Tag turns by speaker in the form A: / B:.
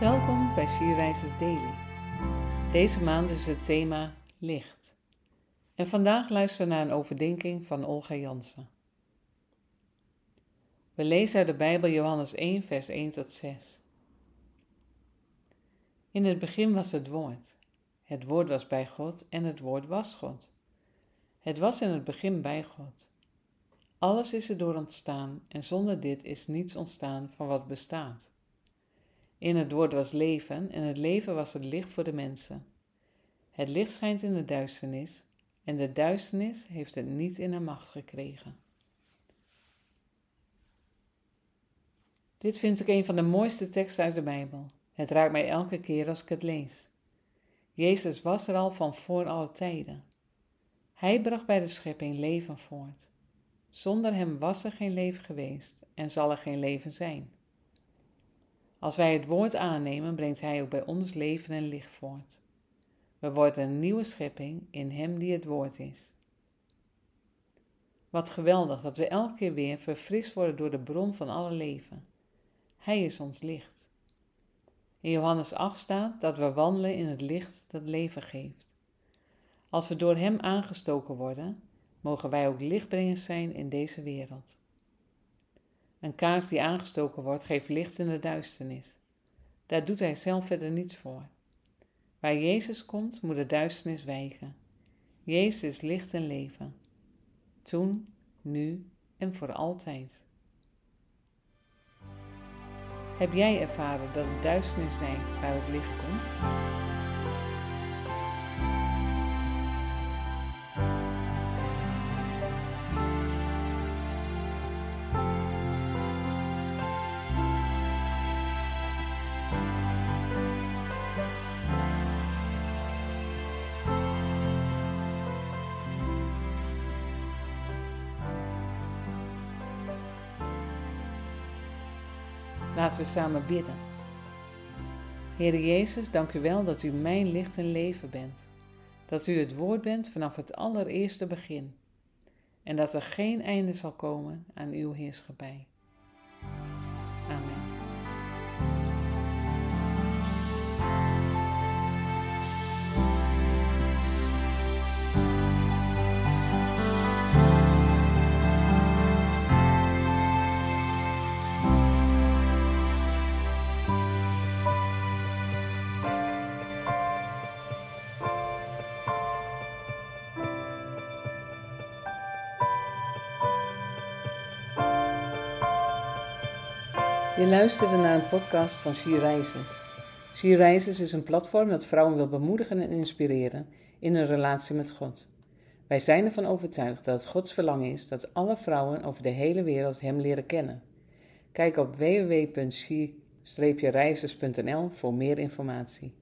A: Welkom bij Sierreizers Daily. Deze maand is het thema licht. En vandaag luisteren we naar een overdenking van Olga Jansen. We lezen uit de Bijbel Johannes 1, vers 1 tot 6. In het begin was het woord. Het woord was bij God en het woord was God. Het was in het begin bij God. Alles is erdoor ontstaan en zonder dit is niets ontstaan van wat bestaat. In het woord was leven en het leven was het licht voor de mensen. Het licht schijnt in de duisternis en de duisternis heeft het niet in haar macht gekregen. Dit vind ik een van de mooiste teksten uit de Bijbel. Het raakt mij elke keer als ik het lees. Jezus was er al van voor alle tijden. Hij bracht bij de schepping leven voort. Zonder hem was er geen leven geweest en zal er geen leven zijn. Als wij het woord aannemen, brengt Hij ook bij ons leven en licht voort. We worden een nieuwe schepping in Hem die het woord is. Wat geweldig dat we elke keer weer verfrist worden door de bron van alle leven. Hij is ons licht. In Johannes 8 staat dat we wandelen in het licht dat leven geeft. Als we door Hem aangestoken worden, mogen wij ook lichtbrengers zijn in deze wereld. Een kaars die aangestoken wordt, geeft licht in de duisternis. Daar doet hij zelf verder niets voor. Waar Jezus komt, moet de duisternis wijken. Jezus is licht en leven. Toen, nu en voor altijd. Heb jij ervaren dat de duisternis wijkt waar het licht komt? Laten we samen bidden. Heer Jezus, dank u wel dat u mijn licht en leven bent. Dat u het woord bent vanaf het allereerste begin. En dat er geen einde zal komen aan uw heerschappij. Je luisterde naar een podcast van She Rises. Is een platform dat vrouwen wil bemoedigen en inspireren in hun relatie met God. Wij zijn ervan overtuigd dat het Gods verlangen is dat alle vrouwen over de hele wereld Hem leren kennen. Kijk op www.she-rises.nl voor meer informatie.